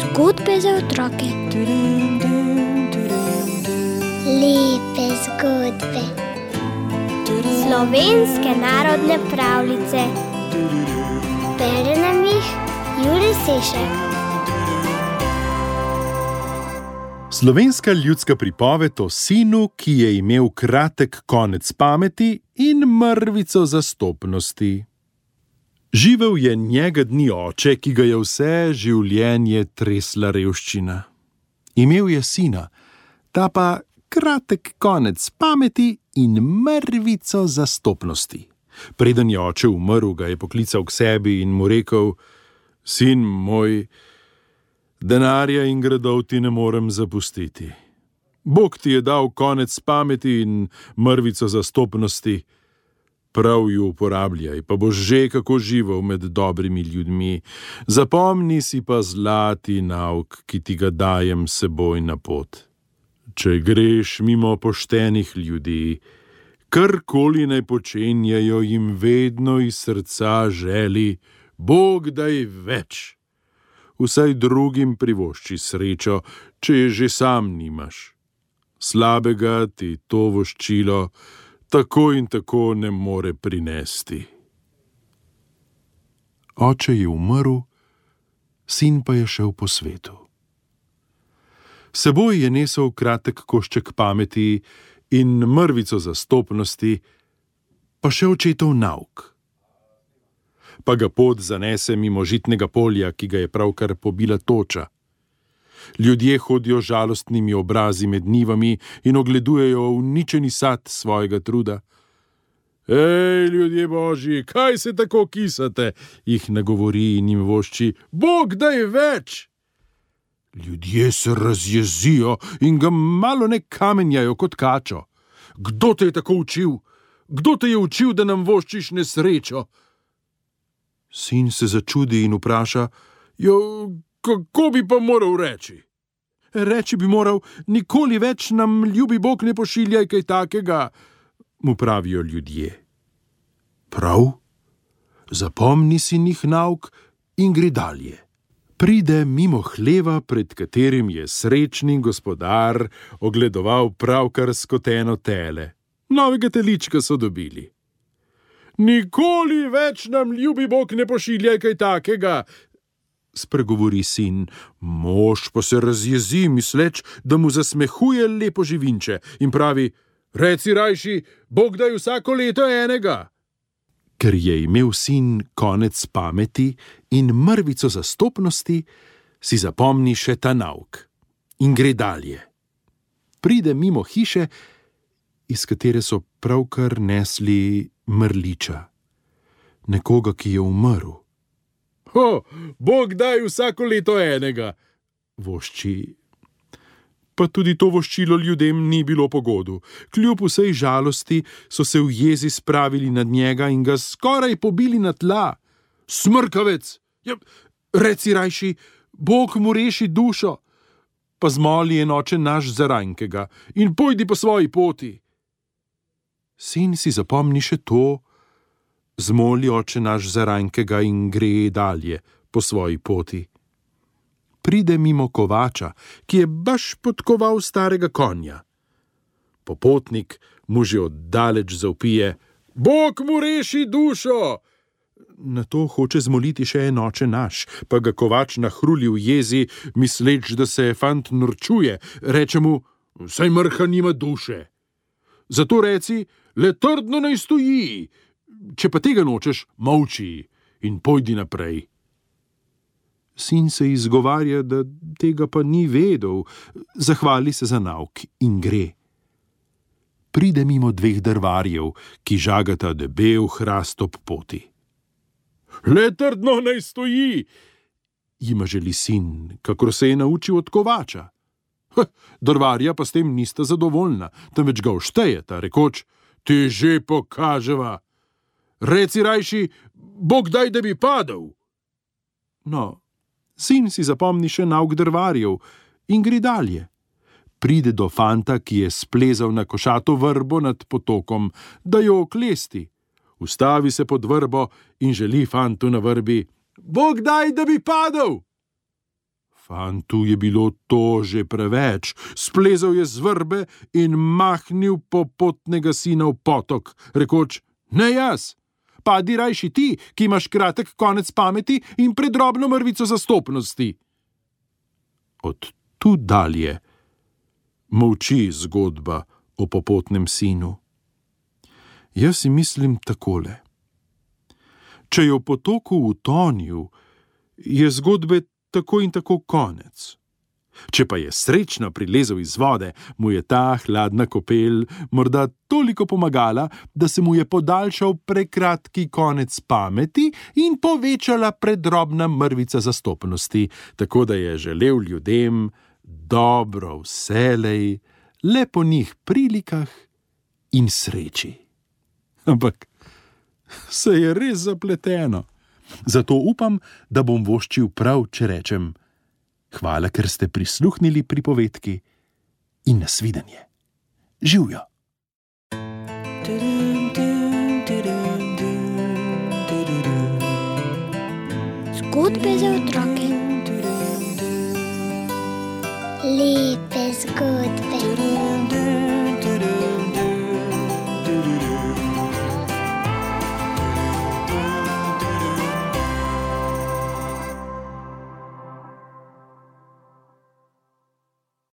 Zgodbe za otroke. Lepe zgodbe. Slovenske narodne pravljice. Bere nam jih Juri Sešek. Slovenska ljudska pripoved o sinu, ki je imel kratek konec pameti in mrvico zastopnosti. Živel je njega dni oče, ki ga je vse življenje tresla revščina. Imel je sina, ta pa kratek konec pameti in mrvico zastopnosti. Preden je oče umrl, ga je poklical k sebi in mu rekel: Sin moj, denarja in gradov ti ne morem zapustiti. Bog ti je dal konec pameti in mrvico zastopnosti prav ju uporabljaj, pa boš že kako živel med dobrimi ljudmi. Zapomni si pa zlati nauk, ki ti ga dajem seboj na pot. Če greš mimo poštenih ljudi, karkoli naj počenjajo, jim vedno iz srca želi, Bog daj več. Vsaj drugim privošči srečo, če je že sam nimaš. Slabega ti to voščilo, tako in tako ne more prinesti. Oče je umrl, sin pa je šel po svetu. Seboj je nesel kratek košček pameti in mrvico zastopnosti, pa še očetov nauk. Pa ga pot zanese mimo žitnega polja, ki ga je pravkar pobila toča. Ljudje hodijo žalostnimi obrazi med nivami in ogledujejo uničeni sad svojega truda. Hej, ljudje božji, kaj se tako kisate? jih nagovori in jim vošči: Bog, da je več! Ljudje se razjezijo in ga malo ne kamenjajo kot kačo. Kdo te je tako učil? Kdo te je učil, da nam voščiš nesrečo? Sin se začudi in vpraša: Jo, kako bi pa moral reči? Reči bi moral, nikoli več nam ljubi Bog ne pošiljaj kaj takega, mu pravijo ljudje. Prav, zapomni si njih nauk in gre dalje. Pride mimo hleva, pred katerim je srečni gospodar ogledoval pravkar skoteno tele. Novega telička so dobili. Nikoli več nam ljubi Bog ne pošiljaj kaj takega, spregovori sin, mož pa se razjezi, misleč, da mu zasmehuje lepo živinče in pravi: Reci rajši, Bog daj vsako leto enega. Ker je imel sin konec pameti in mrvico zastopnosti, si zapomni še ta nauk in gre dalje. Pride mimo hiše, iz katere so pravkar nesli mrliča, nekoga, ki je umrl. Ho, Bog daj vsako leto enega, vošči. Pa tudi to voščilo ljudem ni bilo pogodu. Kljub vsej žalosti so se v jezi spravili nad njega in ga skoraj pobili na tla. Smrkavec, ja, reci rajši, Bog mu reši dušo, pa zmoli enoče naš zarankega in pojdi po svoji poti. Sin si zapomni še to, zmoli oče naš zarankega in gre dalje po svoji poti. Pride mimo kovača, ki je baš podkoval starega konja. Popotnik mu že oddaleč zaupije: Bog mu reši dušo! Na to hoče zmoliti še enoče naš, pa ga kovač nahruli v jezi, misleč, da se fant norčuje, reče mu: Saj mrha nima duše. Zato reci, le trdno naj stoji, če pa tega nočeš, molči in pojdi naprej. Sin se izgovarja, da tega pa ni vedel, zahvali se za nauk in gre. Pride mimo dveh drvarjev, ki žagata debel hrast ob poti. Le trdno naj stoji, jima želi sin, kakor se je naučil od kovača. Drvarja pa s tem nista zadovoljna, temveč ga oštejeta, rekoč: Ti že pokaževa reci rajši, Bog daj, da bi padel. No, sin si zapomni še nauk drvarjev in gre dalje. Pride do fanta, ki je splezal na košato vrbo nad potokom, da jo oklesti. ustavi se pod vrbo in želi fantu na vrbi: Bog daj, da bi padel! Fantu je bilo to že preveč, splezal je z vrbe in mahnil popotnega sina v potok, rekoč: Ne jaz, padi rajši ti, ki imaš kratek konec pameti in predrobno mrvico zastopnosti. Od tu dalje molči zgodba o popotnem sinu. Jaz si mislim takole. Če je v potoku utonil, je zgodbe tako in tako konec. Če pa je srečno prilezel iz vode, mu je ta hladna kopel morda toliko pomagala, da se mu je podaljšal prekratki konec pameti in povečala predrobna mrvica zastopnosti, tako da je želel ljudem dobro vselej, le po njih prilikah in sreči. Ampak se je res zapleteno. Zato upam, da bom voščil prav, če rečem: Hvala, ker ste prisluhnili pripovedki in nasvidenje. Živijo! Zgodbe za otroke.